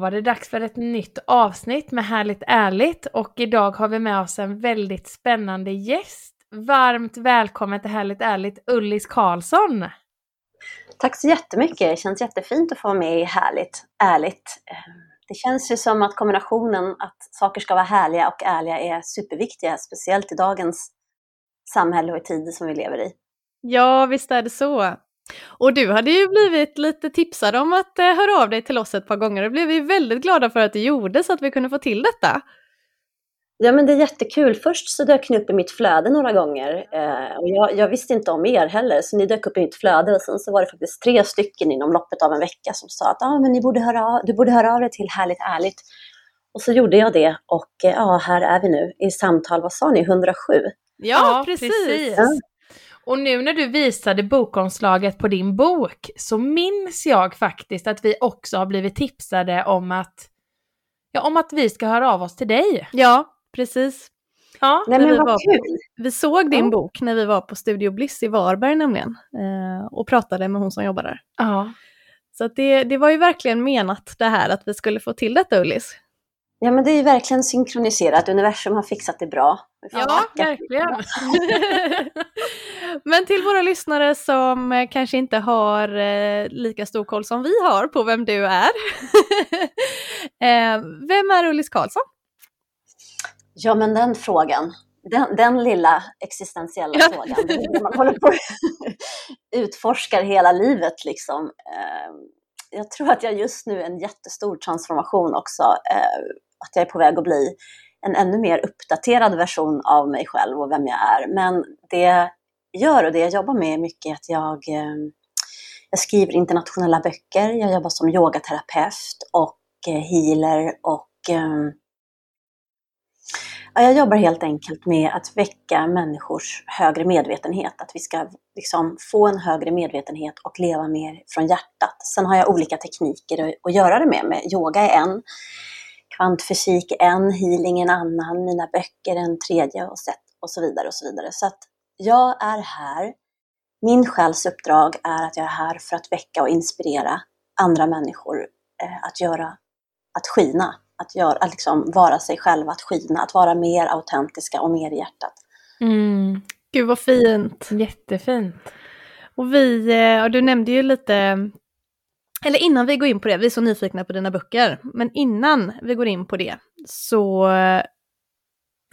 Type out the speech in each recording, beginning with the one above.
Var det dags för ett nytt avsnitt med Härligt Ärligt och idag har vi med oss en väldigt spännande gäst. Varmt välkommen till Härligt Ärligt Ullis Karlsson! Tack så jättemycket, det känns jättefint att få vara med i Härligt Ärligt. Det känns ju som att kombinationen att saker ska vara härliga och ärliga är superviktiga, speciellt i dagens samhälle och i tid som vi lever i. Ja, visst är det så. Och du hade ju blivit lite tipsad om att eh, höra av dig till oss ett par gånger. Det blev vi väldigt glada för att du gjorde så att vi kunde få till detta. Ja men det är jättekul. Först så dök ni upp i mitt flöde några gånger. Eh, och jag, jag, visste inte om er heller, så ni dök upp i mitt flöde. Och sen så var det faktiskt tre stycken inom loppet av en vecka som sa att ah, men ni borde höra av, du borde höra av dig till Härligt Ärligt. Och så gjorde jag det och eh, ja, här är vi nu i samtal, vad sa ni, 107? Ja, ja precis. precis. Ja. Och nu när du visade bokomslaget på din bok så minns jag faktiskt att vi också har blivit tipsade om att, ja, om att vi ska höra av oss till dig. Ja, precis. Ja, Nej, men vi, var, kul. vi såg din ja. bok när vi var på Studio Bliss i Varberg nämligen eh, och pratade med hon som jobbar där. Ja. Så det, det var ju verkligen menat det här att vi skulle få till detta Ullis. Ja, men det är ju verkligen synkroniserat. Universum har fixat det bra. Ja, verkligen. men till våra lyssnare som eh, kanske inte har eh, lika stor koll som vi har på vem du är. eh, vem är Ullis Karlsson? Ja, men den frågan. Den, den lilla existentiella ja. frågan. man håller på utforskar hela livet liksom. Jag tror att jag just nu är en jättestor transformation också. Eh, att jag är på väg att bli en ännu mer uppdaterad version av mig själv och vem jag är. Men det jag gör och det jag jobbar med är mycket att jag, eh, jag skriver internationella böcker, jag jobbar som yogaterapeut och eh, healer och eh, jag jobbar helt enkelt med att väcka människors högre medvetenhet, att vi ska liksom få en högre medvetenhet och leva mer från hjärtat. Sen har jag olika tekniker att göra det med. med. Yoga är en, kvantfysik en, healing en annan, mina böcker en tredje och, sätt, och så vidare och så vidare. Så att jag är här. Min själs uppdrag är att jag är här för att väcka och inspirera andra människor eh, att göra, att skina, att, göra, att liksom vara sig själva, att skina, att vara mer autentiska och mer i hjärtat. Mm. Gud vad fint! Jättefint! Och vi, eh, och du nämnde ju lite eller innan vi går in på det, vi är så nyfikna på dina böcker, men innan vi går in på det så eh,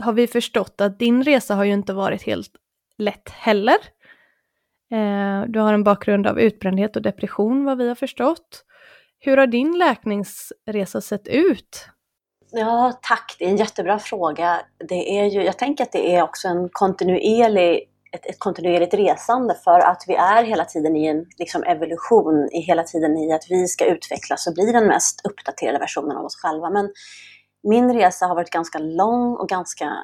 har vi förstått att din resa har ju inte varit helt lätt heller. Eh, du har en bakgrund av utbrändhet och depression vad vi har förstått. Hur har din läkningsresa sett ut? Ja, tack. Det är en jättebra fråga. Det är ju, jag tänker att det är också en kontinuerlig ett, ett kontinuerligt resande för att vi är hela tiden i en liksom, evolution, i hela tiden i att vi ska utvecklas och bli den mest uppdaterade versionen av oss själva. Men min resa har varit ganska lång och ganska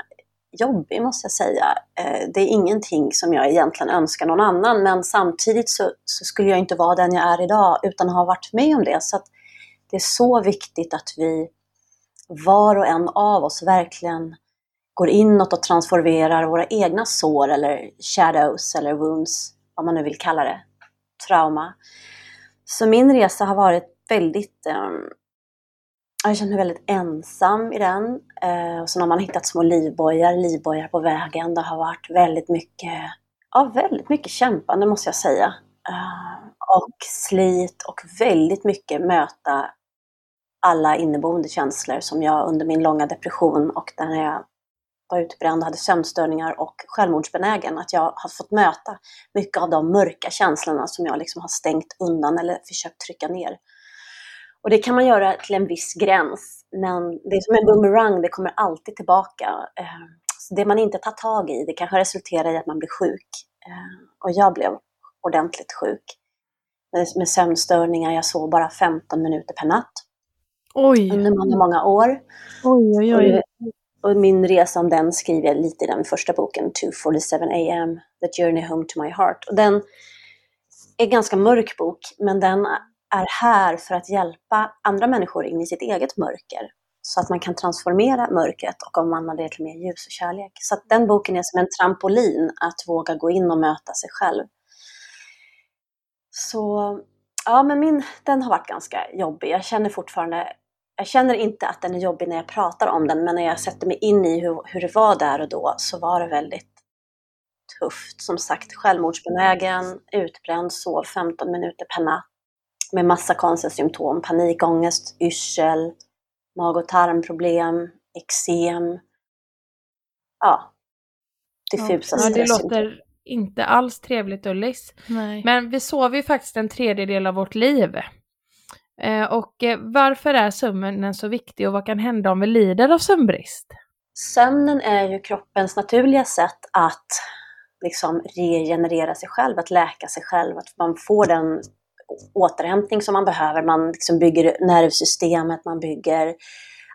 jobbig måste jag säga. Eh, det är ingenting som jag egentligen önskar någon annan men samtidigt så, så, skulle jag inte vara den jag är idag utan att ha varit med om det. Så det är så viktigt att vi var och en av oss verkligen går inåt och transformerar våra egna sår eller shadows eller wounds, vad man nu vill kalla det, trauma. Så min resa har varit väldigt, um, jag känner mig väldigt ensam i den. Uh, och sen har man hittat små livbojar, livbojar på vägen. Det har varit väldigt mycket, ja väldigt mycket kämpande måste jag säga. Uh, och slit och väldigt mycket möta alla inneboende känslor som jag under min långa depression och när jag var utbränd och hade sömnstörningar och självmordsbenägen. Att jag har fått möta mycket av de mörka känslorna som jag liksom har stängt undan eller försökt trycka ner. Och det kan man göra till en viss gräns, men det är som en boomerang, det kommer alltid tillbaka. Eh, så det man inte tar tag i, det kanske resulterar i att man blir sjuk. Eh, och jag blev ordentligt sjuk med sömnstörningar. Jag sov bara 15 minuter per natt. Oj. Under många, många år. Oj, oj, oj. Och, min resa om den skriver jag lite i den första boken, 2.47 am, The Journey Home to My Heart. Och den är en ganska mörk bok, men den är här för att hjälpa andra människor in i sitt eget mörker. Så att man kan transformera mörkret och omvandla det till mer ljus och kärlek. Så att den boken är som en trampolin att våga gå in och möta sig själv. Så ja, men min, den har varit ganska jobbig. Jag känner fortfarande, jag känner inte att den är jobbig när jag pratar om den, men när jag sätter mig in i hur, hur det var där och då så var det väldigt tufft. Som sagt, självmordsbenägen, utbränd, sov 15 minuter per natt med massa konstiga symptom. Panikångest, yrsel, mag och tarmproblem, eksem. Ja, diffusa ja, Det låter inte alls trevligt Ullis. Nej. Men vi sover ju faktiskt en tredjedel av vårt liv. Eh, och eh, varför är sömnen så viktig och vad kan hända om vi lider av sömnbrist? Sömnen är ju kroppens naturliga sätt att liksom regenerera sig själv, att läka sig själv, att man får den återhämtning som man behöver. Man liksom bygger nervsystemet, man bygger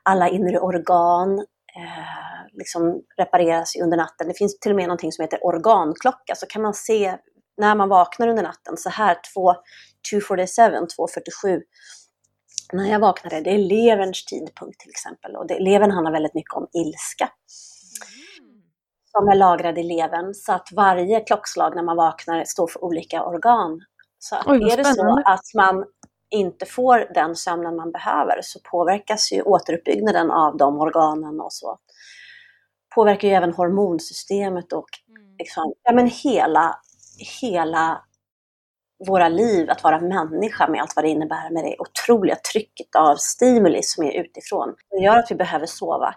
alla inre organ, eh, liksom repareras under natten. Det finns till och med någonting som heter organklocka, så kan man se när man vaknar under natten, så här 2.47, 2.47, när jag vaknade, det är leverns tidpunkt till exempel. Och det, levern handlar väldigt mycket om ilska. Mm. Som är lagrad i levern, så att varje klockslag när man vaknar står för olika organ. Så att Oj, är det så att man inte får den sömnen man behöver så påverkas ju återuppbyggnaden av de organen och så. Påverkar ju även hormonsystemet och mm. liksom, ja, men hela, hela våra liv, att vara människa med allt vad det innebär med det otroliga trycket av stimuli som är utifrån. Det gör att vi behöver sova.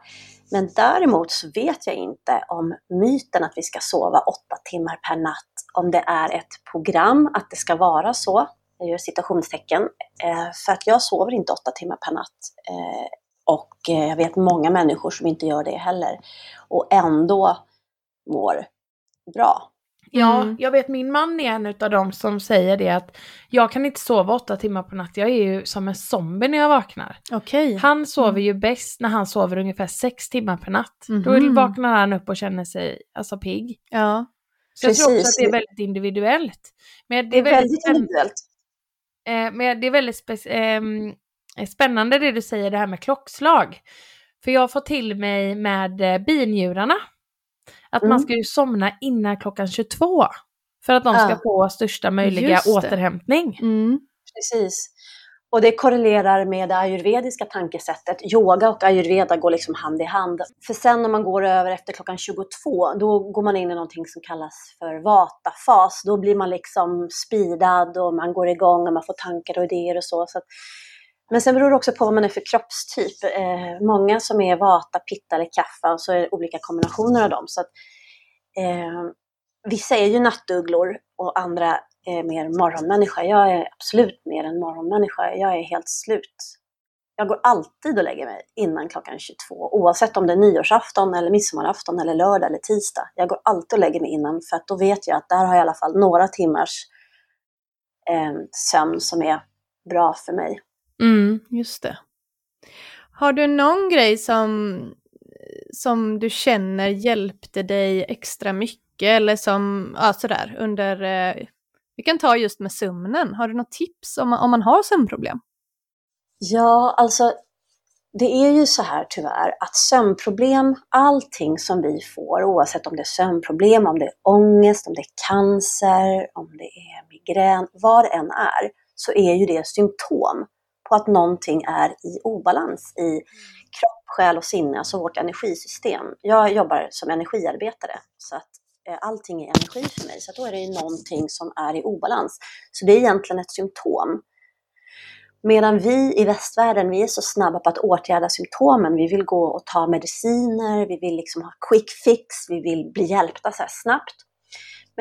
Men däremot så vet jag inte om myten att vi ska sova åtta timmar per natt, om det är ett program att det ska vara så, jag gör citationstecken, eh, för att jag sover inte åtta timmar per natt. Eh, och eh, jag vet många människor som inte gör det heller och ändå mår bra. Ja, mm. jag vet min man är en av dem som säger det att jag kan inte sova åtta timmar på natt, jag är ju som en zombie när jag vaknar. Okay. Han sover mm. ju bäst när han sover ungefär sex timmar per natt. Mm. Då vaknar han upp och känner sig alltså pigg. Ja. Så Precis. jag tror också att det är väldigt individuellt. Men det är, det är väldigt, väldigt individuellt. Eh, men det är väldigt eh, spännande det du säger det här med klockslag. För jag får till mig med eh, binjurarna att mm. man ska ju somna innan klockan 22. För att de ska ja. få största möjliga återhämtning. Mm. Precis. Och det korrelerar med det ayurvediska tankesättet. Yoga och ayurveda går liksom hand i hand. För sen när man går över efter klockan 22, då går man in i någonting som kallas för vata-fas. Då blir man liksom speedad och man går igång och man får tankar och idéer och så. så men sen beror det också på vad man är för kroppstyp. Eh, många som är vata, pitta eller kaffa och så är det olika kombinationer av dem. Så att, eh, vissa är ju nattugglor och andra är mer morgonmänniska. Jag är absolut mer en morgonmänniska. Jag är helt slut. Jag går alltid och lägger mig innan klockan 22, oavsett om det är nyårsafton, eller midsommarafton, eller lördag eller tisdag. Jag går alltid och lägger mig innan, för att då vet jag att där har jag i alla fall några timmars eh, sömn som är bra för mig. Mm, just det. Har du någon grej som, som du känner hjälpte dig extra mycket eller som, ja sådär, under, eh, vi kan ta just med sömnen. Har du något tips om, om man har sömnproblem? Ja, alltså det är ju så här tyvärr att sömnproblem, allting som vi får, oavsett om det är sömnproblem, om det är ångest, om det är cancer, om det är migrän, vad det än är, så är ju det symptom på att någonting är i obalans i kropp, själ och sinne, alltså vårt energisystem. Jag jobbar som energiarbetare, så att eh, allting är energi för mig, så då är det ju någonting som är i obalans. Så det är egentligen ett symptom. Medan vi i västvärlden, vi är så snabba på att åtgärda symptomen. Vi vill gå och ta mediciner, vi vill liksom ha quick fix, vi vill bli hjälpta så snabbt.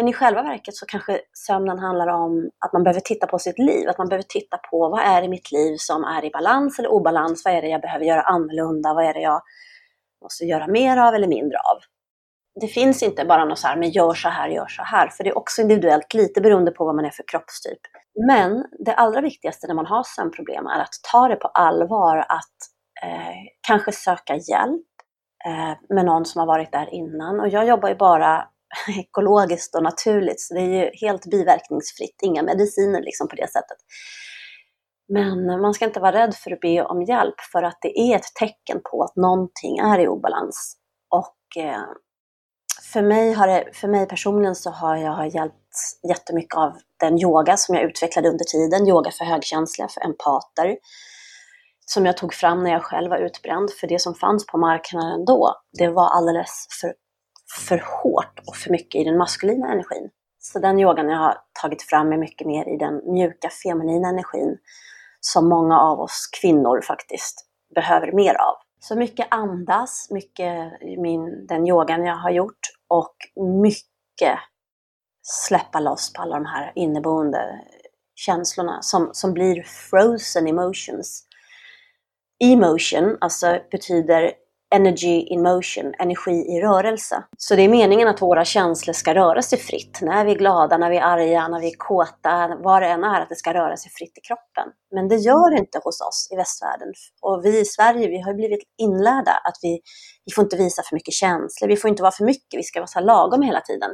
Men i själva verket så kanske sömnen handlar om att man behöver titta på sitt liv, att man behöver titta på vad är det i mitt liv som är i balans eller obalans, vad är det jag behöver göra annorlunda, vad är det jag måste göra mer av eller mindre av. Det finns inte bara något så här, men gör så här, gör så här, för det är också individuellt, lite beroende på vad man är för kroppstyp. Men det allra viktigaste när man har sömnproblem är att ta det på allvar, att eh, kanske söka hjälp eh, med någon som har varit där innan. Och jag jobbar ju bara ekologiskt och naturligt, så det är ju helt biverkningsfritt, inga mediciner liksom på det sättet. Men man ska inte vara rädd för att be om hjälp, för att det är ett tecken på att någonting är i obalans. Och eh, för mig, har det, för mig personligen så har jag hjälpt jättemycket av den yoga som jag utvecklade under tiden, yoga för högkänsliga, för empater, som jag tog fram när jag själv var utbränd. För det som fanns på marknaden då, det var alldeles för, för hårt och för mycket i den maskulina energin. Så den yogan jag har tagit fram är mycket mer i den mjuka feminina energin som många av oss kvinnor faktiskt behöver mer av. Så mycket andas, mycket min, den yogan jag har gjort och mycket släppa loss på alla de här inneboende känslorna som, som blir frozen emotions. Emotion alltså betyder energy in motion, energi i rörelse. Så det är meningen att våra känslor ska röra sig fritt. När vi är glada, när vi är arga, när vi är kåta, vad det än är, att det ska röra sig fritt i kroppen. Men det gör det inte hos oss i västvärlden. Och vi i Sverige, vi har blivit inlärda att vi, vi får inte visa för mycket känslor, vi får inte vara för mycket, vi ska vara så lagom hela tiden.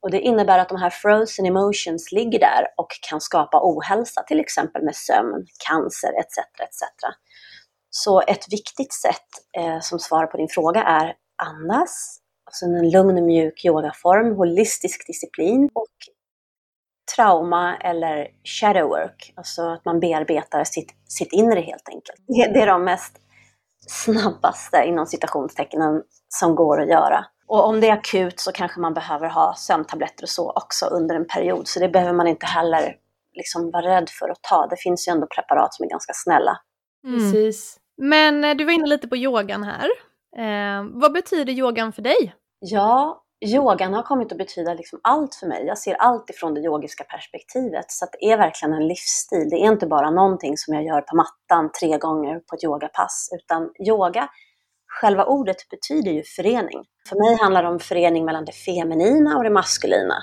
Och det innebär att de här frozen emotions ligger där och kan skapa ohälsa, till exempel med sömn, cancer etc. etc. Så ett viktigt sätt eh, som svar på din fråga är andas, alltså en lugn och mjuk yogaform, holistisk disciplin och trauma eller shadow work, alltså att man bearbetar sitt, sitt inre helt enkelt. Det, det är de mest snabbaste inom citationstecknen som går att göra. Och om det är akut så kanske man behöver ha sömntabletter och så också under en period, så det behöver man inte heller liksom vara rädd för att ta. Det finns ju ändå preparat som är ganska snälla. Mm. Precis. Men eh, du var inne lite på yogan här. Eh, vad betyder yogan för dig? Ja, yogan har kommit att betyda liksom allt för mig. Jag ser allt ifrån det yogiska perspektivet. Så det är verkligen en livsstil. Det är inte bara någonting som jag gör på mattan tre gånger på ett yogapass. Utan yoga, själva ordet betyder ju förening. För mig handlar det om förening mellan det feminina och det maskulina.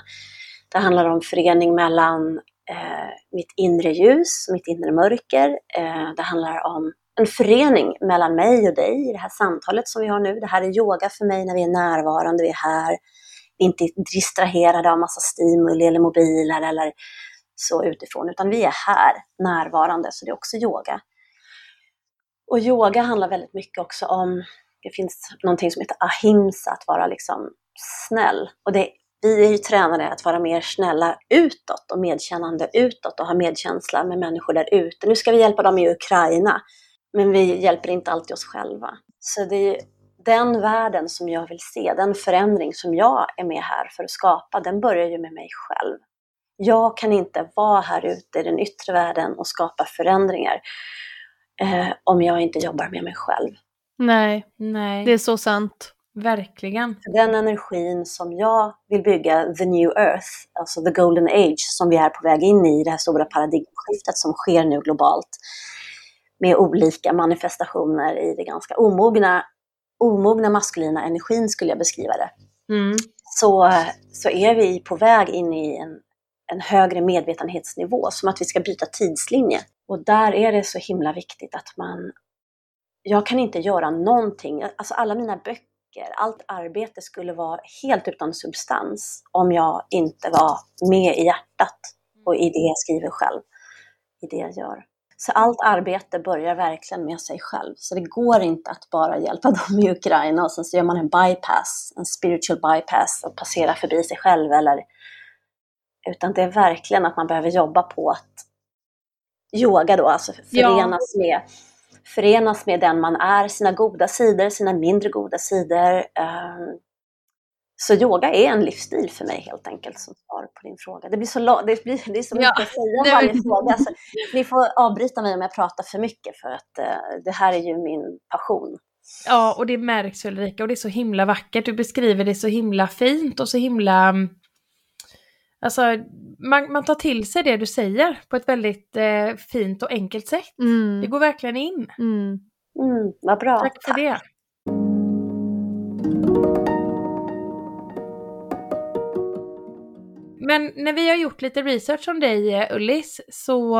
Det handlar om förening mellan eh, mitt inre ljus, mitt inre mörker. Eh, det handlar om en förening mellan mig och dig i det här samtalet som vi har nu. Det här är yoga för mig när vi är närvarande, vi är här. Vi är inte distraherade av massa stimuli eller mobiler eller så utifrån, utan vi är här, närvarande, så det är också yoga. Och yoga handlar väldigt mycket också om, det finns någonting som heter ahimsa, att vara liksom snäll. Och det, vi är ju tränade att vara mer snälla utåt och medkännande utåt och ha medkänsla med människor där ute. Nu ska vi hjälpa dem i Ukraina. Men vi hjälper inte alltid oss själva. Så det är den världen som jag vill se, den förändring som jag är med här för att skapa, den börjar ju med mig själv. Jag kan inte vara här ute i den yttre världen och skapa förändringar eh, om jag inte jobbar med mig själv. Nej, nej. det är så sant. Verkligen. Den energin som jag vill bygga, the new earth, alltså the golden age, som vi är på väg in i, det här stora paradigmskiftet som sker nu globalt med olika manifestationer i det ganska omogna, omogna maskulina energin skulle jag beskriva det. Mm. Så, så är vi på väg in i en, en högre medvetenhetsnivå, som att vi ska byta tidslinje. Och där är det så himla viktigt att man... Jag kan inte göra någonting, alltså alla mina böcker, allt arbete skulle vara helt utan substans om jag inte var med i hjärtat och i det jag skriver själv, i det jag gör. Så allt arbete börjar verkligen med sig själv. Så det går inte att bara hjälpa dem i Ukraina och sen så gör man en bypass, en spiritual bypass och passerar förbi sig själv eller utan det är verkligen att man behöver jobba på att yoga då, alltså förenas, ja. med, förenas med den man är, sina goda sidor, sina mindre goda sidor. Um, så yoga är en livsstil för mig helt enkelt som svar på din fråga. Det blir så, det blir, det är så mycket ja. att säga varje fråga. Så ni får avbryta mig om jag pratar för mycket för att uh, det här är ju min passion. Ja, och det märks Ulrika och det är så himla vackert. Du beskriver det så himla fint och så himla Alltså, man, man tar till sig det du säger på ett väldigt eh, fint och enkelt sätt. Mm. Det går verkligen in. Mm. Mm, vad bra. Tack för det. Men när vi har gjort lite research om dig eh, Ullis så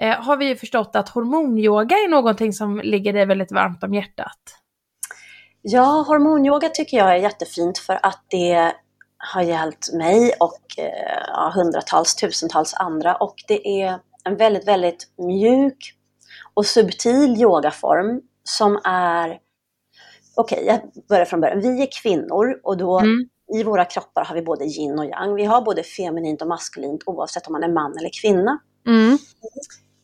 eh, har vi ju förstått att hormonyoga är någonting som ligger dig väldigt varmt om hjärtat. Ja, hormonyoga tycker jag är jättefint för att det har hjälpt mig och eh, ja, hundratals, tusentals andra och det är en väldigt, väldigt mjuk och subtil yogaform som är Okej, okay, jag börjar från början. Vi är kvinnor och då mm. I våra kroppar har vi både yin och yang. Vi har både feminint och maskulint oavsett om man är man eller kvinna. Mm.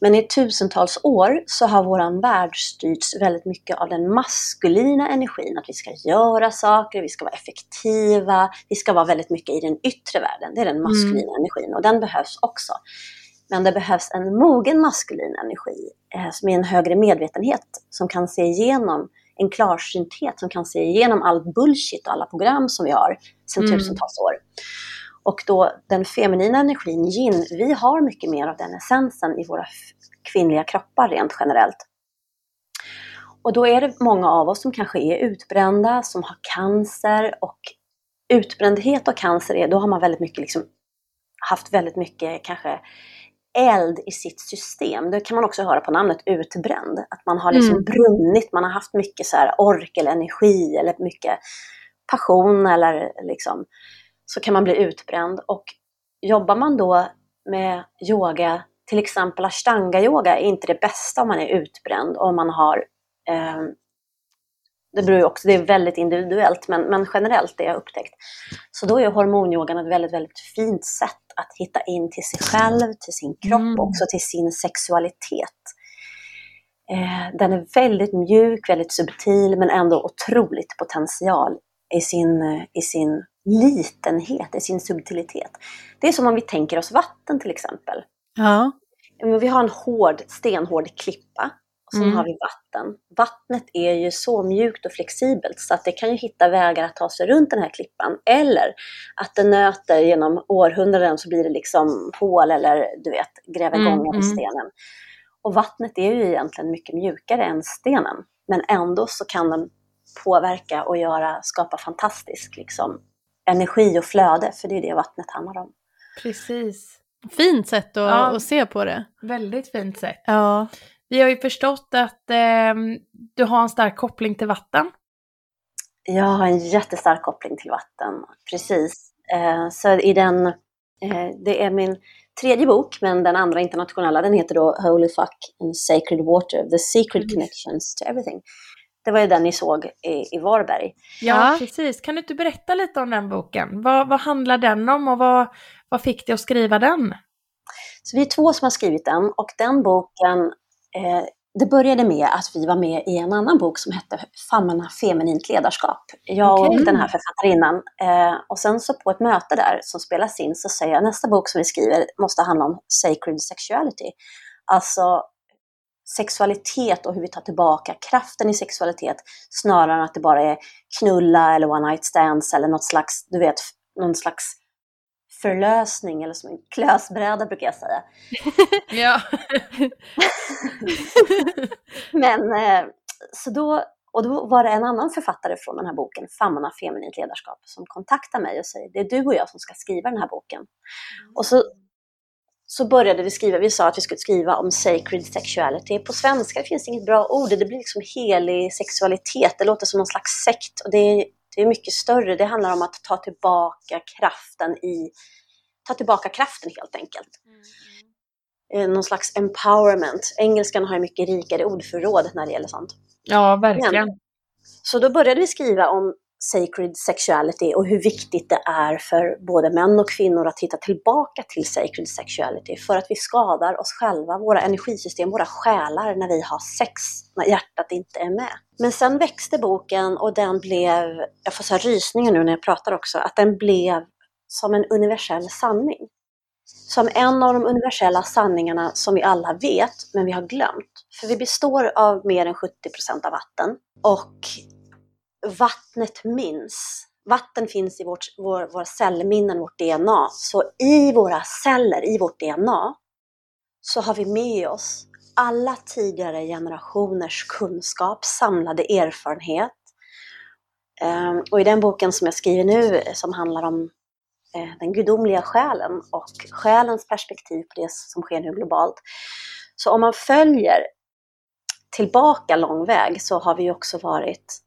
Men i tusentals år så har våran värld styrts väldigt mycket av den maskulina energin. Att vi ska göra saker, vi ska vara effektiva, vi ska vara väldigt mycket i den yttre världen. Det är den maskulina mm. energin och den behövs också. Men det behövs en mogen maskulin energi eh, som är en högre medvetenhet som kan se igenom en klarsynthet som kan se igenom all bullshit och alla program som vi har sedan mm. tusentals år. Och då den feminina energin, yin, vi har mycket mer av den essensen i våra kvinnliga kroppar rent generellt. Och då är det många av oss som kanske är utbrända, som har cancer och utbrändhet och cancer, är, då har man väldigt mycket liksom, haft väldigt mycket kanske eld i sitt system. Det kan man också höra på namnet utbränd. Att man har liksom mm. brunnit, man har haft mycket så här ork eller energi eller mycket passion eller liksom så kan man bli utbränd. Och jobbar man då med yoga, till exempel ashtanga-yoga är inte det bästa om man är utbränd, om man har eh, det beror också, det är väldigt individuellt, men, men generellt det jag upptäckt. Så då är hormonyogan ett väldigt, väldigt fint sätt att hitta in till sig själv, till sin kropp, mm. också till sin sexualitet. Eh, den är väldigt mjuk, väldigt subtil, men ändå otroligt potential i sin, i sin litenhet, i sin subtilitet. Det är som om vi tänker oss vatten till exempel. Ja. Vi har en hård, stenhård klippa och sen mm. har vi vatten. Vattnet är ju så mjukt och flexibelt så att det kan ju hitta vägar att ta sig runt den här klippan. Eller att det nöter genom århundraden så blir det liksom hål eller du vet, gräver mm, gångar i mm. stenen. Och vattnet är ju egentligen mycket mjukare än stenen. Men ändå så kan den påverka och göra, skapa fantastisk liksom, energi och flöde, för det är det vattnet handlar om. Precis. Fint sätt att, ja. att se på det. Väldigt fint sätt. Ja. Vi har ju förstått att eh, du har en stark koppling till vatten. Jag har en jättestark koppling till vatten, precis. Eh, så i den, eh, det är min tredje bok, men den andra internationella, den heter då Holy Fuck and Sacred Water, The Secret mm. Connections to Everything. Det var ju den ni såg i, i Varberg. Ja, precis. Kan du inte berätta lite om den boken? Vad, vad handlar den om och vad, vad fick dig att skriva den? Så vi är två som har skrivit den och den boken, eh, det började med att vi var med i en annan bok som hette Famna feminint ledarskap. Jag okay. och den här författarinnan. Eh, och sen så på ett möte där som spelas in så säger jag nästa bok som vi skriver måste handla om sacred sexuality. Alltså sexualitet och hur vi tar tillbaka kraften i sexualitet snarare än att det bara är knulla eller one night stands eller något slags, du vet, någon slags förlösning eller som en klösbräda brukar jag säga. ja. Men eh, så då, och då var det en annan författare från den här boken, Famna feminint ledarskap, som kontaktade mig och säger det är du och jag som ska skriva den här boken. Och så så började vi skriva, vi sa att vi skulle skriva om sacred sexuality. På svenska finns det inget bra ord, det blir liksom helig sexualitet, det låter som någon slags sekt och det är, det är mycket större. Det handlar om att ta tillbaka kraften i, ta tillbaka kraften helt enkelt. Mm. Någon slags empowerment. Engelskan har ju mycket rikare ordförråd när det gäller sånt. Ja, verkligen. Men, så då började vi skriva om sacred sexuality och hur viktigt det är för både män och kvinnor att hitta tillbaka till sacred sexuality för att vi skadar oss själva, våra energisystem, våra själar när vi har sex, när hjärtat inte är med. Men sen växte boken och den blev, jag får så här rysningar nu när jag pratar också, att den blev som en universell sanning. Som en av de universella sanningarna som vi alla vet, men vi har glömt. För vi består av mer än 70% av vatten och vattnet minns. vatten finns i vårt, vår, våra cellminnen, vårt DNA. Så i våra celler, i vårt DNA, så har vi med oss alla tidigare generationers kunskap, samlade erfarenhet. Ehm, och i den boken som jag skriver nu, som handlar om den gudomliga själen och själens perspektiv på det som sker nu globalt. Så om man följer tillbaka lång väg så har vi också varit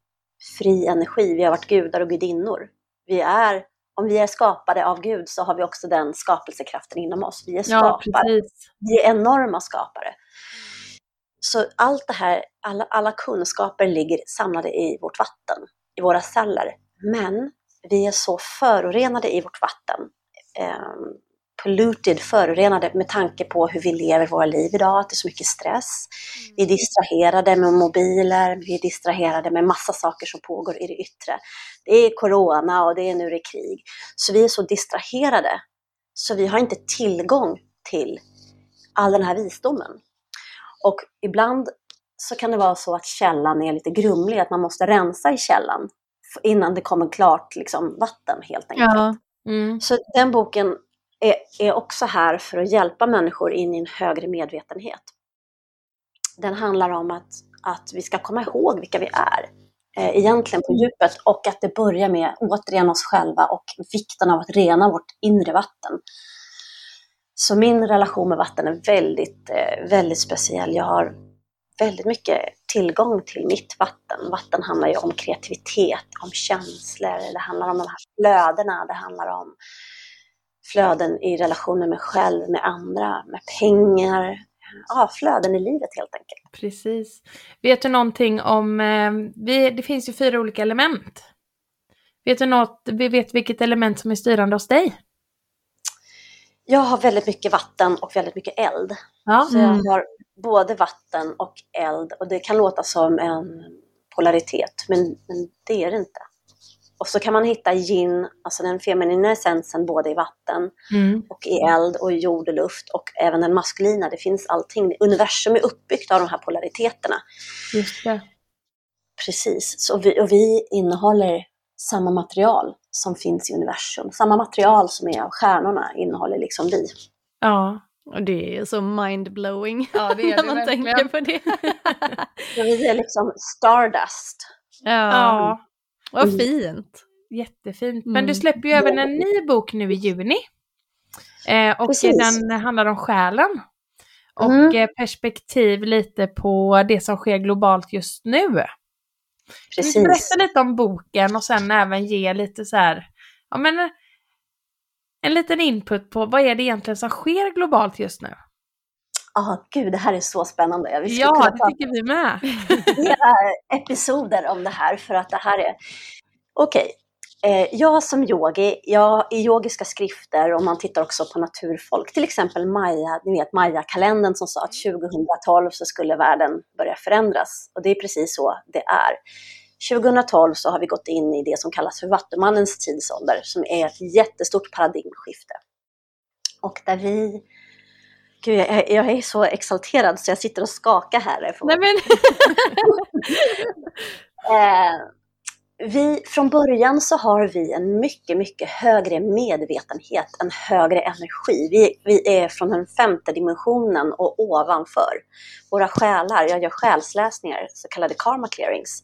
fri energi. Vi har varit gudar och gudinnor. Vi är, om vi är skapade av Gud så har vi också den skapelsekraften inom oss. Vi är skapare. Ja, vi är enorma skapare. Så allt det här, alla, alla kunskaper ligger samlade i vårt vatten, i våra celler. Men vi är så förorenade i vårt vatten. Eh, polluted, förorenade med tanke på hur vi lever våra liv idag, att det är så mycket stress. Mm. Vi är distraherade med mobiler, vi är distraherade med massa saker som pågår i det yttre. Det är corona och det är nu det är krig. Så vi är så distraherade, så vi har inte tillgång till all den här visdomen. Och ibland så kan det vara så att källan är lite grumlig, att man måste rensa i källan innan det kommer klart liksom, vatten helt enkelt. Ja. Mm. Så den boken är, är också här för att hjälpa människor in i en högre medvetenhet. Den handlar om att, att vi ska komma ihåg vilka vi är eh, egentligen på djupet och att det börjar med återigen oss själva och vikten av att rena vårt inre vatten. Så min relation med vatten är väldigt, eh, väldigt speciell. Jag har väldigt mycket tillgång till mitt vatten. Vatten handlar ju om kreativitet, om känslor, det handlar om de här flödena, det handlar om flöden i relation med mig själv, med andra, med pengar. Ja, flöden i livet helt enkelt. Precis. Vet du någonting om, eh, vi, det finns ju fyra olika element. Vet du något, vi vet vilket element som är styrande hos dig? Jag har väldigt mycket vatten och väldigt mycket eld. Ja. Så jag mm. har både vatten och eld och det kan låta som en polaritet, men, men det är det inte. Och så kan man hitta yin, alltså den feminina essensen, både i vatten mm. och i eld och i jord och luft och även den maskulina. Det finns allting. Universum är uppbyggt av de här polariteterna. Just det. Precis, så vi, och vi innehåller samma material som finns i universum. Samma material som är av stjärnorna innehåller liksom vi. Ja, och det är så mindblowing ja, det är när man verkligen. tänker på det. ja, vi är liksom stardust. Ja. ja. Vad mm. fint. Jättefint. Men du mm. släpper ju även en ny bok nu i juni. Eh, och Precis. den handlar om själen. Och mm. Eh, perspektiv lite på det som sker globalt just nu. Precis. Berätta lite om boken och sen även ge lite så här, ja men en liten input på vad är det egentligen som sker globalt just nu? Ja, ah, gud, det här är så spännande. Vi ja, det tycker vi med. Hela episoder om det här, för att det här är... Okej, okay. eh, jag som yogi, jag, i yogiska skrifter, och man tittar också på naturfolk, till exempel Maya, ni vet Maya-kalendern som sa att 2012 så skulle världen börja förändras. Och det är precis så det är. 2012 så har vi gått in i det som kallas för Vattumannens tidsålder, som är ett jättestort paradigmskifte. Och där vi Gud, jag, jag, är så exalterad så jag sitter och skakar härifrån. Nej, men... eh, vi, från början så har vi en mycket, mycket högre medvetenhet, en högre energi. Vi, vi är från den femte dimensionen och ovanför. Våra själar, jag gör själsläsningar, så kallade karma clearings.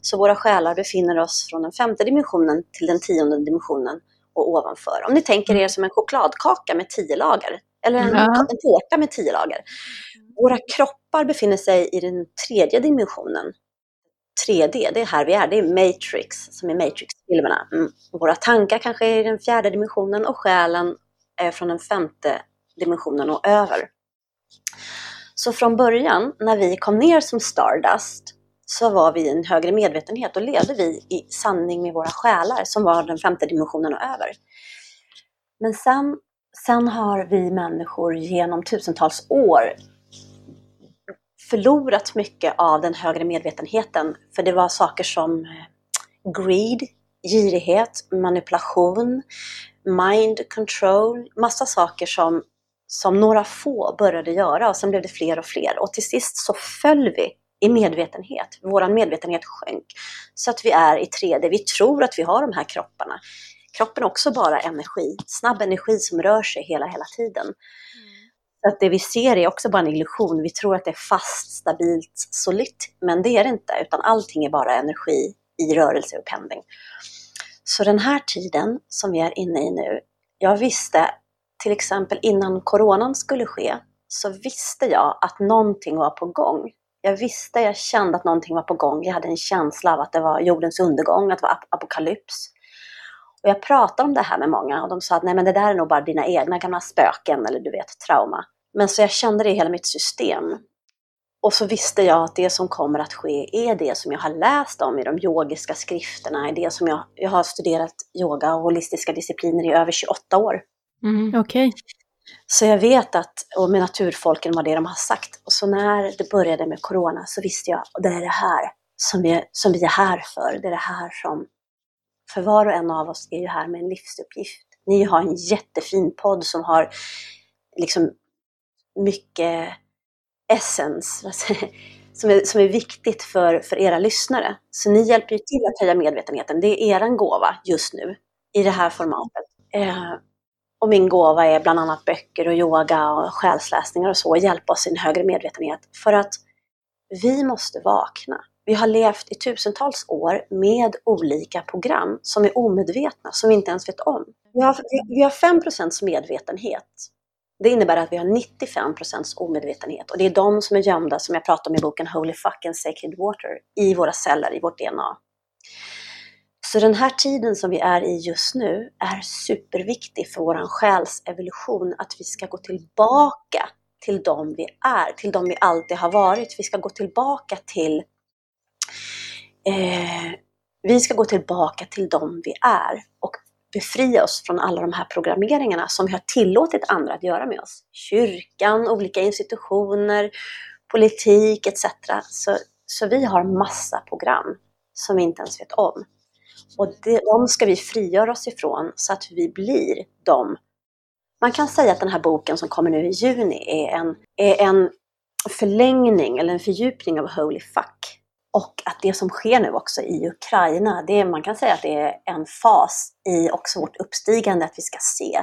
Så våra själar befinner oss från den femte dimensionen till den tionde dimensionen och ovanför. Om ni tänker er som en chokladkaka med tio lager, eller en, ja. en tårta med tio lager. Våra kroppar befinner sig i den tredje dimensionen. 3D, det är här vi är, det är Matrix, som är Matrix-filmerna. Mm. Våra tankar kanske är i den fjärde dimensionen och själen är från den femte dimensionen och över. Så från början, när vi kom ner som Stardust, så var vi i en högre medvetenhet och levde vi i sanning med våra själar som var den femte dimensionen och över. Men sen Sen har vi människor genom tusentals år förlorat mycket av den högre medvetenheten. För det var saker som eh, greed, girighet, manipulation, mind control, massa saker som, som några få började göra och sen blev det fler och fler. Och till sist så föll vi i medvetenhet. Vår medvetenhet sjönk. Så att vi är i 3D. Vi tror att vi har de här kropparna. Kroppen är också bara energi, snabb energi som rör sig hela, hela tiden. Mm att det vi ser är också bara en illusion. Vi tror att det är fast, stabilt, solitt, men det är det inte, utan allting är bara energi i rörelse och pendling. Så den här tiden som vi är inne i nu, jag visste till exempel innan coronan skulle ske, så visste jag att någonting var på gång. Jag visste, jag kände att någonting var på gång. Jag hade en känsla av att det var jordens undergång, att det var apokalyps. Och jag pratade om det här med många och de sa att nej men det där är nog bara dina egna gamla spöken eller du vet trauma. Men så jag kände det i hela mitt system. Och så visste jag att det som kommer att ske är det som jag har läst om i de yogiska skrifterna, är det som jag, jag har studerat yoga och holistiska discipliner i över 28 år. Mm. Okej. Okay. Så jag vet att, och med naturfolken vad det de har sagt. Och så när det började med corona så visste jag, och det är det här som vi, som vi är här för. Det är det här som, för var och en av oss är ju här med en livsuppgift. Ni har en jättefin podd som har liksom mycket essens, som är, som är viktigt för, för era lyssnare. Så ni hjälper ju till att höja medvetenheten. Det är er gåva just nu i det här formatet. Eh, och min gåva är bland annat böcker och yoga och själsläsningar och så, hjälpa oss i en högre medvetenhet. För att vi måste vakna. Vi har levt i tusentals år med olika program som är omedvetna, som vi inte ens vet om. Vi har, vi har 5 medvetenhet. Det innebär att vi har 95% omedvetenhet och det är de som är gömda, som jag pratar om i boken Holy fucking Sacred Water, i våra celler, i vårt DNA. Så den här tiden som vi är i just nu är superviktig för vår själs evolution, att vi ska gå tillbaka till de vi är, till de vi alltid har varit. Vi ska gå tillbaka till eh, vi ska gå tillbaka till de vi är och befria oss från alla de här programmeringarna som vi har tillåtit andra att göra med oss. Kyrkan, olika institutioner, politik etc. Så, så vi har massa program som vi inte ens vet om. Och det, de ska vi frigöra oss ifrån så att vi blir de. Man kan säga att den här boken som kommer nu i juni är en, är en förlängning eller en fördjupning av Holy Fuck. Och att det som sker nu också i Ukraina, det är, man kan säga att det är en fas i också vårt uppstigande, att vi ska se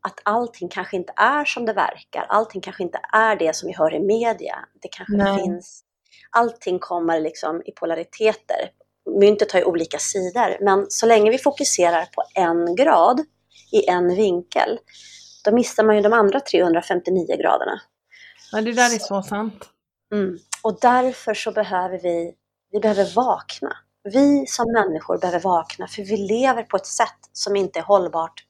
att allting kanske inte är som det verkar. Allting kanske inte är det som vi hör i media. Det kanske Nej. finns, allting kommer liksom i polariteter myntet har ju olika sidor, men så länge vi fokuserar på en grad i en vinkel, då missar man ju de andra 359 graderna. Ja, det där är så sant. Mm. Och därför så behöver vi, vi behöver vakna. Vi som människor behöver vakna, för vi lever på ett sätt som inte är hållbart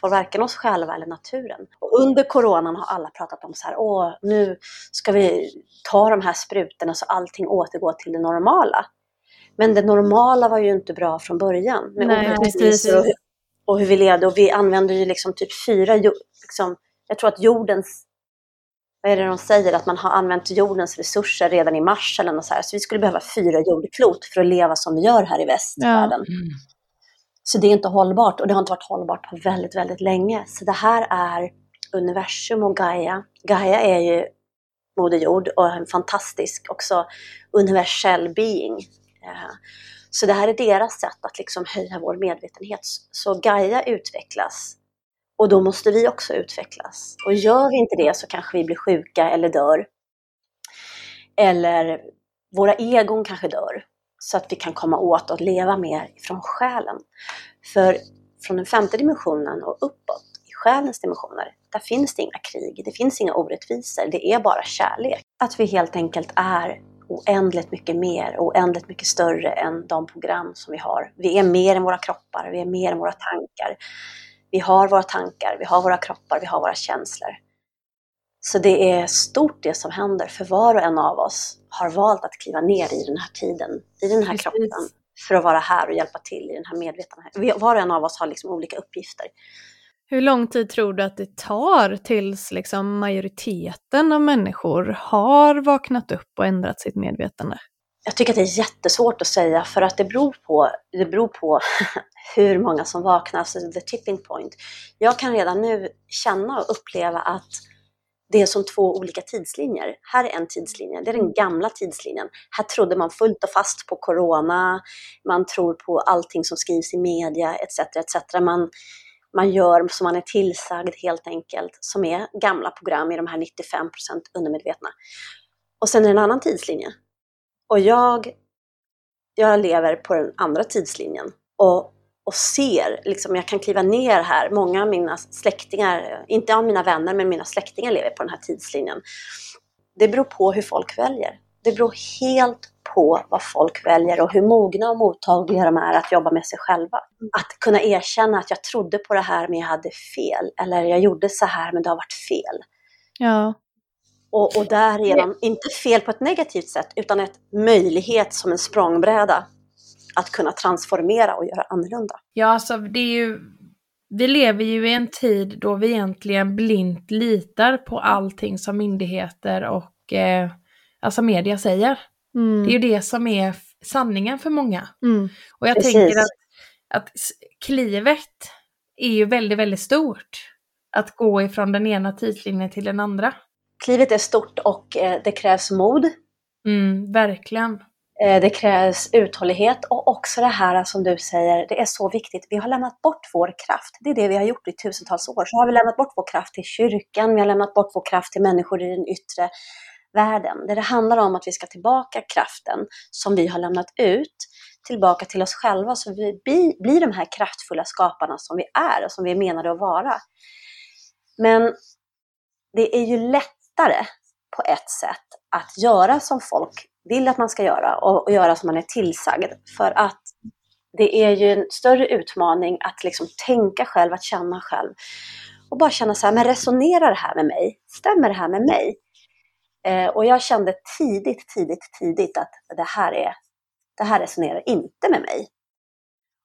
för varken oss själva eller naturen. Och under coronan har alla pratat om så här, åh, nu ska vi ta de här sprutorna så allting återgår till det normala. Men det normala var ju inte bra från början med Nej, och, och hur vi levde. Och vi använde ju liksom typ fyra, liksom, jag tror att jordens, vad är det de säger, att man har använt jordens resurser redan i mars eller något så här. Så vi skulle behöva fyra jordklot för att leva som vi gör här i västvärlden. Ja. Mm. Så det är inte hållbart och det har inte varit hållbart på väldigt, väldigt länge. Så det här är universum och Gaia. Gaia är ju Moder Jord och en fantastisk också universell being Eh, så det här är deras sätt att liksom höja vår medvetenhet. Så Gaia utvecklas och då måste vi också utvecklas. Och gör vi inte det så kanske vi blir sjuka eller dör. Eller våra egon kanske dör. Så att vi kan komma åt att leva mer från själen. För från den femte dimensionen och uppåt, i själens dimensioner, där finns det inga krig, det finns inga orättvisor, det är bara kärlek. Att vi helt enkelt är oändligt mycket mer, oändligt mycket större än de program som vi har. Vi är mer än våra kroppar, vi är mer än våra tankar. Vi har våra tankar, vi har våra kroppar, vi har våra känslor. Så det är stort det som händer, för var och en av oss har valt att kliva ner i den här tiden, i den här Precis. kroppen, för att vara här och hjälpa till i den här medvetenheten. Var och en av oss har liksom olika uppgifter. Hur lång tid tror du att det tar tills liksom majoriteten av människor har vaknat upp och ändrat sitt medvetande? Jag tycker att det är jättesvårt att säga för att det beror på, det beror på hur många som vaknar, alltså the tipping point. Jag kan redan nu känna och uppleva att det är som två olika tidslinjer. Här är en tidslinje, det är den gamla tidslinjen. Här trodde man fullt och fast på corona, man tror på allting som skrivs i media etc. etc. Man, man gör som man är tillsagd helt enkelt, som är gamla program i de här 95% undermedvetna. Och sen är det en annan tidslinje. Och jag, jag lever på den andra tidslinjen. Och och ser, liksom, jag kan kliva ner här, många av mina släktingar, inte av mina vänner, men mina släktingar lever på den här tidslinjen. Det beror på hur folk väljer. Det beror helt på vad folk väljer och hur mogna och mottagliga de är att jobba med sig själva. Att kunna erkänna att jag trodde på det här men jag hade fel, eller jag gjorde så här men det har varit fel. Ja. Och, och därigenom, inte fel på ett negativt sätt, utan ett möjlighet som en språngbräda att kunna transformera och göra annorlunda. Ja, alltså det är ju, vi lever ju i en tid då vi egentligen blint litar på allting som myndigheter och eh, alltså media säger. Mm. Det är ju det som är sanningen för många. Mm. Och jag Precis. tänker att, att klivet är ju väldigt, väldigt stort. Att gå ifrån den ena tidslinjen till den andra. Klivet är stort och eh, det krävs mod. Mm, verkligen. Eh, det krävs uthållighet och också det här som du säger, det är så viktigt. Vi har lämnat bort vår kraft. Det är det vi har gjort i tusentals år. Så har vi lämnat bort vår kraft till kyrkan, vi har lämnat bort vår kraft till människor i den yttre världen. Det, det handlar om att vi ska tillbaka kraften som vi har lämnat ut, tillbaka till oss själva så vi blir de här kraftfulla skaparna som vi är och som vi är menade att vara. Men det är ju lättare på ett sätt att göra som folk vill att man ska göra och, och göra som man är tillsagd. För att det är ju en större utmaning att liksom tänka själv, att känna själv. Och bara känna så här, men resonerar det här med mig? Stämmer det här med mig? Eh, och jag kände tidigt, tidigt, tidigt att det här, är, det här resonerar inte med mig.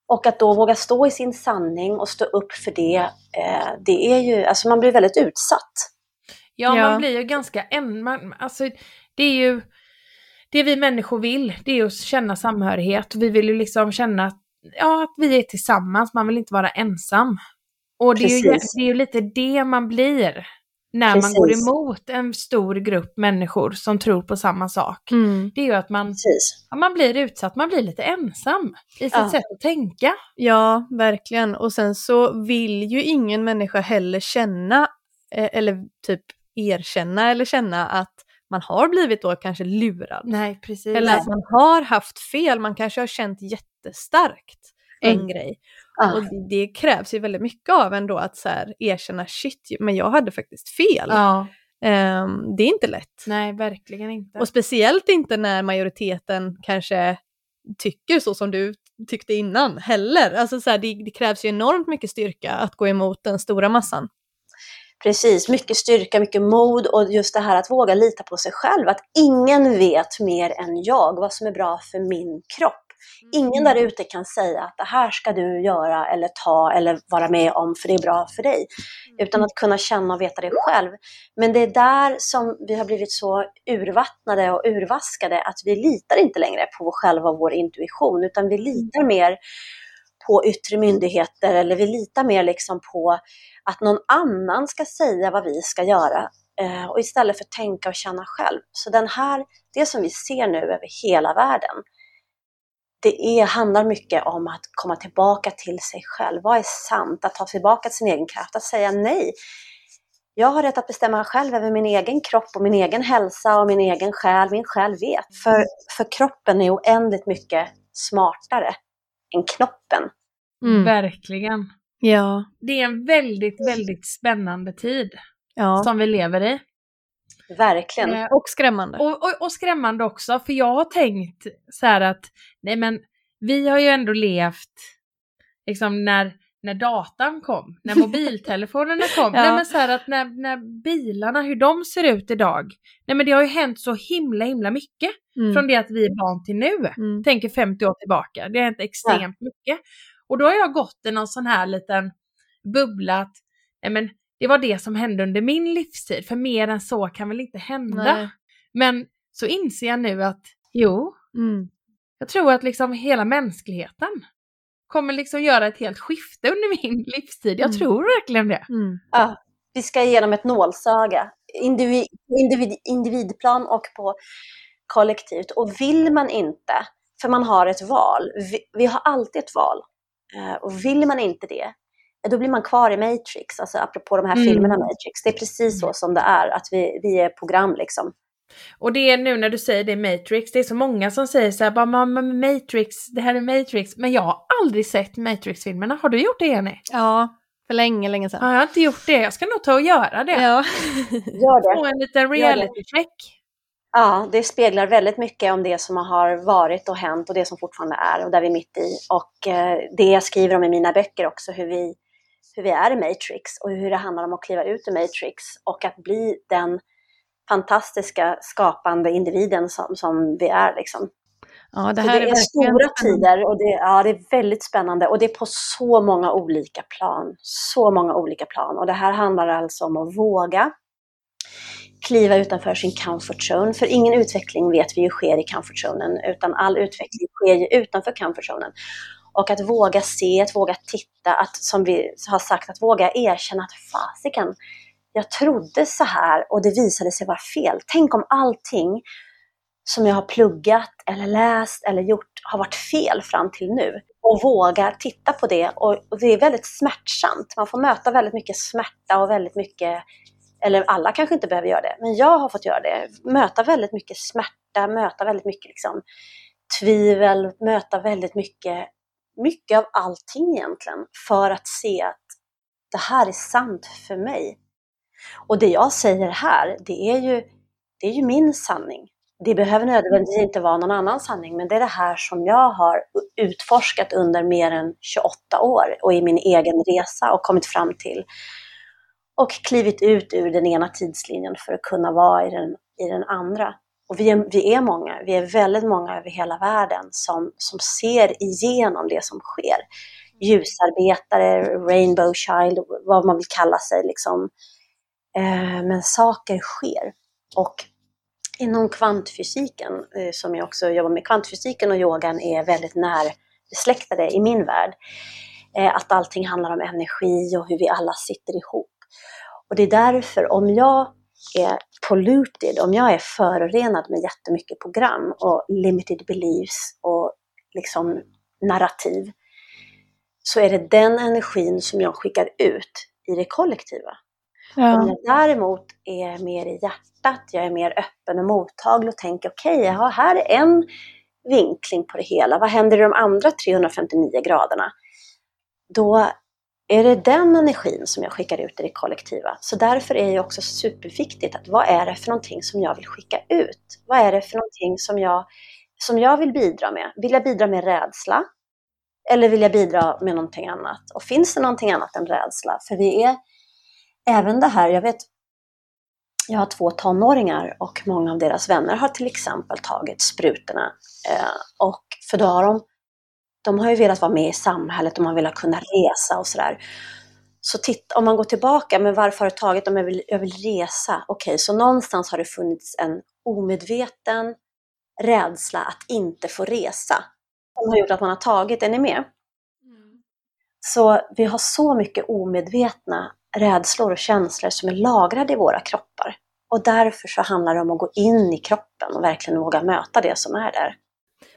Och att då våga stå i sin sanning och stå upp för det, eh, det är ju, alltså man blir väldigt utsatt. Ja, ja. man blir ju ganska en, man, alltså det är ju, det vi människor vill, det är att känna samhörighet. Vi vill ju liksom känna ja, att vi är tillsammans, man vill inte vara ensam. Och det är, ju, det är ju lite det man blir när Precis. man går emot en stor grupp människor som tror på samma sak. Mm. Det är ju att man, ja, man blir utsatt, man blir lite ensam i sitt ja. sätt att tänka. Ja, verkligen. Och sen så vill ju ingen människa heller känna, eh, eller typ erkänna eller känna att man har blivit då kanske lurad. Nej, precis. Eller att man har haft fel, man kanske har känt jättestarkt en mm. grej. Ah. Och det, det, krävs ju väldigt mycket av en då att så här, erkänna shit, men jag hade faktiskt fel. Ah. Um, det är inte lätt. Nej, verkligen inte. Och speciellt inte när majoriteten kanske tycker så som du tyckte innan heller. Alltså så här, det, det, krävs ju enormt mycket styrka att gå emot den stora massan. Precis, mycket styrka, mycket mod och just det här att våga lita på sig själv. Att ingen vet mer än jag vad som är bra för min kropp. Ingen där mm. ute kan säga att det här ska du göra eller ta eller vara med om för det är bra för dig. Utan att kunna känna och veta det själv. Men det är där som vi har blivit så urvattnade och urvaskade att vi litar inte längre på oss själva och vår intuition utan vi litar mer på yttre myndigheter eller vi litar mer liksom på att någon annan ska säga vad vi ska göra eh, och istället för att tänka och känna själv. Så den här, det som vi ser nu över hela världen, det är, handlar mycket om att komma tillbaka till sig själv. Vad är sant? Att ta tillbaka sin egen kraft, att säga nej. Jag har rätt att bestämma själv över min egen kropp och min egen hälsa och min egen själ. Min själ vet. För, för kroppen är oändligt mycket smartare än knoppen. Mm. Verkligen. Ja. Det är en väldigt, väldigt spännande tid ja. som vi lever i. Verkligen. Eh, och skrämmande. Och, och, och, skrämmande också, för jag har tänkt så här att, nej men vi har ju ändå levt, liksom när, när datan kom, när mobiltelefonerna kom, ja. nej men så här att när, när bilarna, hur de ser ut idag, nej men det har ju hänt så himla himla mycket mm. från det att vi är barn till nu, mm. tänker 50 år tillbaka, det har hänt extremt ja. mycket. Och då har jag gått i någon sån här liten bubbla att, nej men det var det som hände under min livstid, för mer än så kan väl inte hända. Nej. Men så inser jag nu att jo, mm. jag tror att liksom hela mänskligheten kommer liksom göra ett helt skifte under min livstid. Jag mm. tror verkligen det. Mm. Ja, vi ska igenom ett nålsöga individ, individ, individplan och på kollektivt. Och vill man inte, för man har ett val, vi, vi har alltid ett val, och vill man inte det, då blir man kvar i Matrix, alltså apropå de här mm. filmerna Matrix. Det är precis så som det är, att vi, vi är program liksom. Och det är nu när du säger det Matrix, det är så många som säger så här, bara Matrix, det här är Matrix. Men jag har aldrig sett Matrix-filmerna. Har du gjort det Jenny? Ja, för länge, länge sedan. Ja, jag har inte gjort det. Jag ska nog ta och göra det. Ja. Gör det. Få en liten reality-check. Ja, det speglar väldigt mycket om det som har varit och hänt och det som fortfarande är och där vi är mitt i. Och eh, det jag skriver om i mina böcker också, hur vi, hur vi är i Matrix och hur det handlar om att kliva ut ur Matrix och att bli den fantastiska skapande individen som, som vi är. Liksom. Ja, det, här det är, är stora tider och det, ja, det är väldigt spännande och det är på så många olika plan. Så många olika plan. Och det här handlar alltså om att våga kliva utanför sin comfort zone. För ingen utveckling vet vi ju sker i comfort zonen, utan all utveckling sker ju utanför comfort zonen. Och att våga se, att våga titta, att som vi har sagt, att våga erkänna att fasiken, jag trodde så här och det visade sig vara fel. Tänk om allting som jag har pluggat eller läst eller gjort har varit fel fram till nu och våga titta på det. Och, det är väldigt smärtsamt. Man får möta väldigt mycket smärta och väldigt mycket, eller alla kanske inte behöver göra det, men jag har fått göra det. Möta väldigt mycket smärta, möta väldigt mycket liksom, tvivel, möta väldigt mycket, mycket av allting egentligen för att se att det här är sant för mig. Och det jag säger här, det är ju, det är ju min sanning. Det behöver nödvändigtvis inte vara någon annan sanning, men det är det här som jag har utforskat under mer än 28 år och i min egen resa och kommit fram till. Och klivit ut ur den ena tidslinjen för att kunna vara i den, i den andra. Och vi är, vi är många, vi är väldigt många över hela världen som, som ser igenom det som sker. Ljusarbetare, rainbow child, vad man vill kalla sig liksom Eh, men saker sker. Och inom kvantfysiken, eh, som jag också jobbar med, kvantfysiken och yogan är väldigt närbesläktade i min värld. Eh, att allting handlar om energi och hur vi alla sitter ihop. Och det är därför, om jag är polluted, om jag är förorenad med jättemycket program och limited beliefs och liksom narrativ, så är det den energin som jag skickar ut i det kollektiva. Ja. Om jag däremot är mer i hjärtat, jag är mer öppen och mottaglig och tänker okej, okay, här är en vinkling på det hela. Vad händer i de andra 359 graderna? Då är det den energin som jag skickar ut i det kollektiva. Så därför är det också superviktigt att vad är det för någonting som jag vill skicka ut? Vad är det för någonting som jag, som jag vill bidra med? Vill jag bidra med rädsla? Eller vill jag bidra med någonting annat? Och finns det någonting annat än rädsla? För vi är även det här, jag vet, jag har två tonåringar och många av deras vänner har till exempel tagit sprutorna. Eh, och för då har de, de har ju velat vara med i samhället och man vill kunna resa och sådär. Så titta, om man går tillbaka, men varför har du tagit dem? Jag vill, jag vill resa. Okej, okay, så någonstans har det funnits en omedveten rädsla att inte få resa. Som har gjort att man har tagit, är ni med? Mm. Så vi har så mycket omedvetna rädslor och känslor som är lagrade i våra kroppar. Och därför så handlar det om att gå in i kroppen och verkligen våga möta det som är där.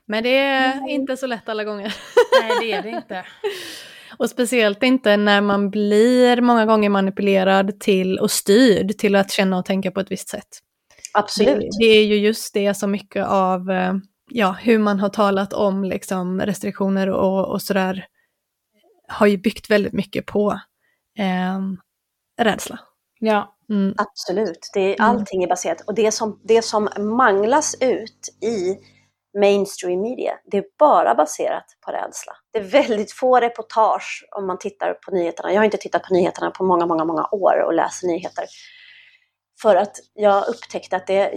Men det är mm. inte så lätt alla gånger. Nej, det är det inte. och speciellt inte när man blir många gånger manipulerad till och styrd till att känna och tänka på ett visst sätt. Absolut. Det, det är ju just det som mycket av eh, ja, hur man har talat om liksom, restriktioner och, och sådär har ju byggt väldigt mycket på eh, rädsla. Ja. Mm. Absolut, det är, mm. allting är baserat och det som, det som manglas ut i mainstream media, det är bara baserat på rädsla. Det är väldigt få reportage om man tittar på nyheterna. Jag har inte tittat på nyheterna på många, många, många år och läser nyheter. För att jag upptäckte att det,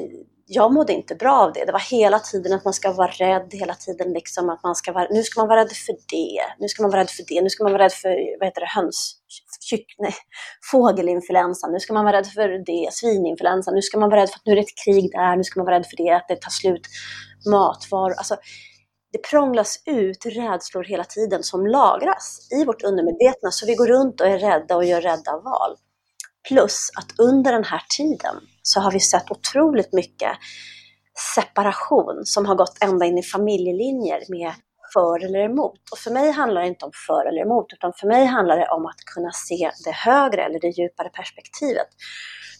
jag mådde inte bra av det. Det var hela tiden att man ska vara rädd, hela tiden liksom att man ska vara, nu ska man vara rädd för det, nu ska man vara rädd för det, nu ska man vara rädd för, vad heter det, höns, kyck, nej, fågelinfluensan, nu ska man vara rädd för det, svininfluensan, nu ska man vara rädd för att nu är det ett krig där, nu ska man vara rädd för det, att det tar slut matvaror. Alltså, det prånglas ut rädslor hela tiden som lagras i vårt undermedvetna, så vi går runt och är rädda och gör rädda val. Plus att under den här tiden så har vi sett otroligt mycket separation som har gått ända in i familjelinjer med för eller emot. Och för mig handlar det inte om för eller emot, utan för mig handlar det om att kunna se det högre eller det djupare perspektivet.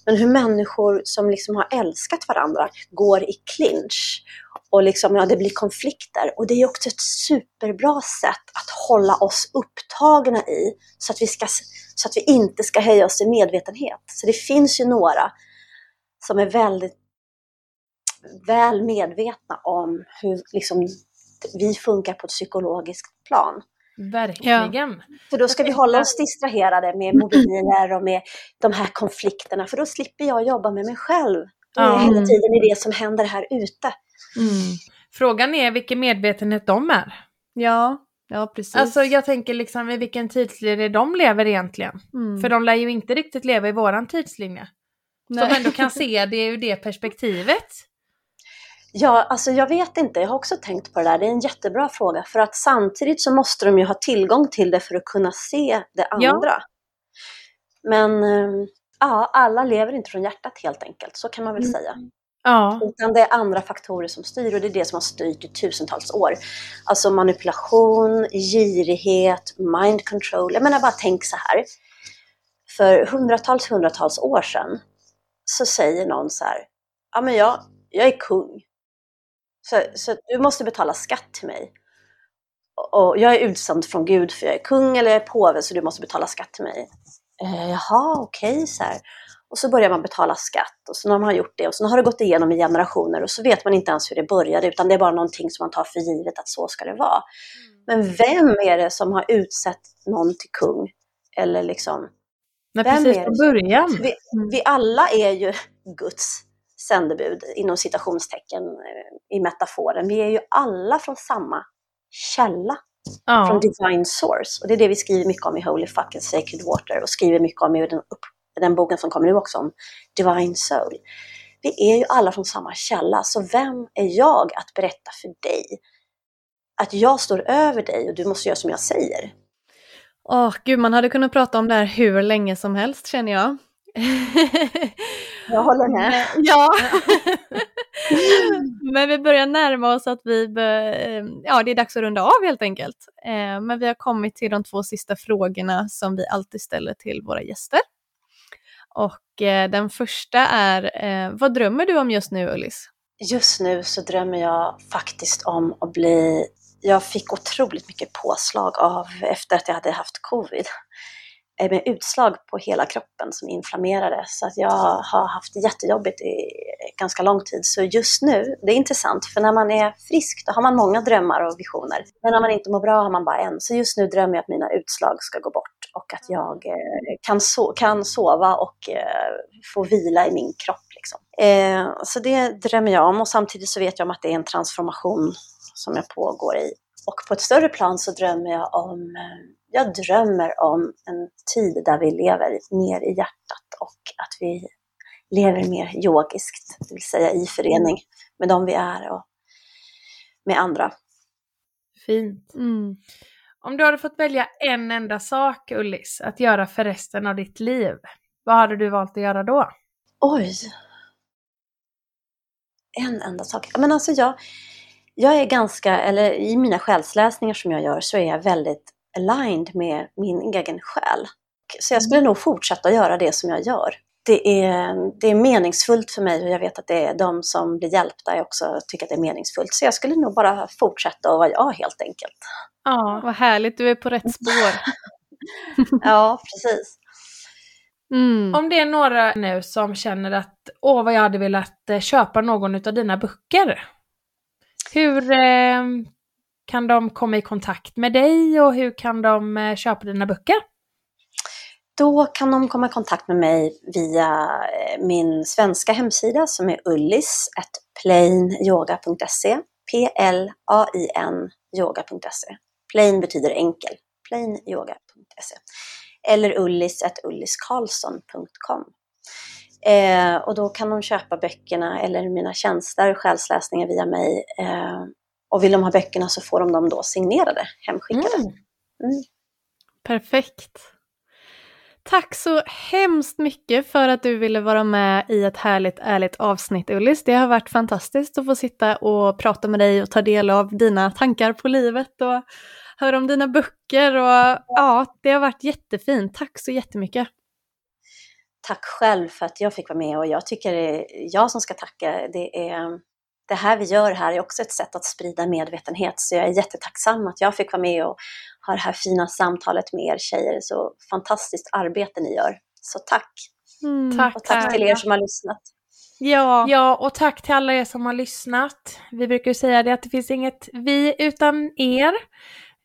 Men hur människor som liksom har älskat varandra går i clinch och liksom, ja, det blir konflikter. Och det är också ett superbra sätt att hålla oss upptagna i så att vi, ska, så att vi inte ska höja oss i medvetenhet. Så det finns ju några som är väldigt väl medvetna om hur liksom, vi funkar på ett psykologiskt plan. Verkligen. Ja. För då ska vi hålla oss distraherade med mobiler och med de här konflikterna, för då slipper jag jobba med mig själv. Då är hela tiden i det som händer här ute. Mm. Frågan är vilken medvetenhet de är. Ja, ja precis. Alltså jag tänker liksom i vilken tidslinje de lever egentligen. Mm. För de lär ju inte riktigt leva i våran tidslinje. Nej. Som ändå kan se det ur det perspektivet. Ja, alltså jag vet inte. Jag har också tänkt på det där. Det är en jättebra fråga. För att samtidigt så måste de ju ha tillgång till det för att kunna se det andra. Ja. Men ehm, ja, alla lever inte från hjärtat helt enkelt. Så kan man väl mm. säga. Ja. Utan det är andra faktorer som styr och det är det som har styrt i tusentals år. Alltså manipulation, girighet, mind control. Jag menar bara tänk så här. För hundratals, hundratals år sedan så säger någon så här, ja men jag, jag är kung. Så, så du måste betala skatt till mig. Och jag är utsänd från Gud för jag är kung eller jag är påve så du måste betala skatt till mig. Eh, jaha, okej, okay, så här. Och så börjar man betala skatt och så har man gjort det och så har det gått igenom i generationer och så vet man inte ens hur det började utan det är bara någonting som man tar för givet att så ska det vara. Mm. Men vem är det som har utsett någon till kung? Eller liksom... Men precis från början. Vi, vi alla är ju Guds sändebud inom citationstecken eh, i metaforen. Vi är ju alla från samma källa. Ja. Från divine source. Och det är det vi skriver mycket om i Holy fucking Sacred Water och skriver mycket om i den, den boken som kommer nu också om Divine Soul. Vi är ju alla från samma källa, så vem är jag att berätta för dig att jag står över dig och du måste göra som jag säger? Åh, oh, gud, man hade kunnat prata om det här hur länge som helst känner jag. Jag håller med. Ja. Men vi börjar närma oss att vi, eh, ja det är dags att runda av helt enkelt. Eh, men vi har kommit till de två sista frågorna som vi alltid ställer till våra gäster. Och eh, den första är, vad drömmer du om just nu Ullis? Just nu så drömmer jag faktiskt om att bli jag fick otroligt mycket påslag av efter att jag hade haft covid med utslag på hela kroppen som inflammerade. Så att jag har haft jättejobbigt i ganska lång tid. Så just nu, det är intressant, för när man är frisk då har man många drömmar och visioner. Men när man inte mår bra har man bara en. Så just nu drömmer jag att mina utslag ska gå bort och att jag eh, kan, so kan sova och eh, få vila i min kropp. Liksom. Eh, så det drömmer jag om och samtidigt så vet jag om att det är en transformation som jag pågår i. Och på ett större plan så drömmer jag om eh, jag drömmer om en tid där vi lever mer i hjärtat och att vi lever mer yogiskt, det vill säga i förening med de vi är och med andra. Fint. Mm. Om du hade fått välja en enda sak, Ullis, att göra för resten av ditt liv, vad hade du valt att göra då? Oj! En enda sak. Men alltså jag, jag är ganska, eller i mina själsläsningar som jag gör så är jag väldigt aligned med min egen själ. Så jag skulle mm. nog fortsätta att göra det som jag gör. Det är, det är meningsfullt för mig och jag vet att det är de som blir hjälpta jag också tycker att det är meningsfullt. Så jag skulle nog bara fortsätta att vara jag helt enkelt. Ja, vad härligt, du är på rätt spår. ja, precis. Mm. Om det är några nu som känner att åh vad jag hade velat eh, köpa någon av dina böcker. Hur eh, kan de komma i kontakt med dig och hur kan de eh, köpa dina böcker? Då kan de komma i kontakt med mig via eh, min svenska hemsida som är ullis.plainyoga.se P-L-A-I-N yoga.se Plain betyder enkel. plainyoga.se Eller ullis.ulliskarlsson.com eh, Och då kan de köpa böckerna eller mina tjänster, själsläsningar via mig eh, och vill de ha böckerna så får de dem då signerade, hemskickade. Mm. Mm. Perfekt. Tack så hemskt mycket för att du ville vara med i ett härligt ärligt avsnitt Ullis. Det har varit fantastiskt att få sitta och prata med dig och ta del av dina tankar på livet och höra om dina böcker och ja, det har varit jättefint. Tack så jättemycket. Tack själv för att jag fick vara med och jag tycker det är jag som ska tacka. Det, är, det här vi gör här är också ett sätt att sprida medvetenhet så jag är jättetacksam att jag fick vara med och ha det här fina samtalet med er tjejer. Så fantastiskt arbete ni gör. Så tack! Mm, tack, och tack till er som har lyssnat. Ja. ja, och tack till alla er som har lyssnat. Vi brukar ju säga det att det finns inget vi utan er.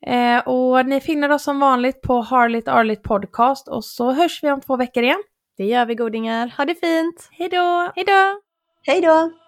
Eh, och ni finner oss som vanligt på Harligt Arligt Podcast och så hörs vi om två veckor igen. Det gör vi godingar. Ha det fint! Hej då! Hej då! Hej då!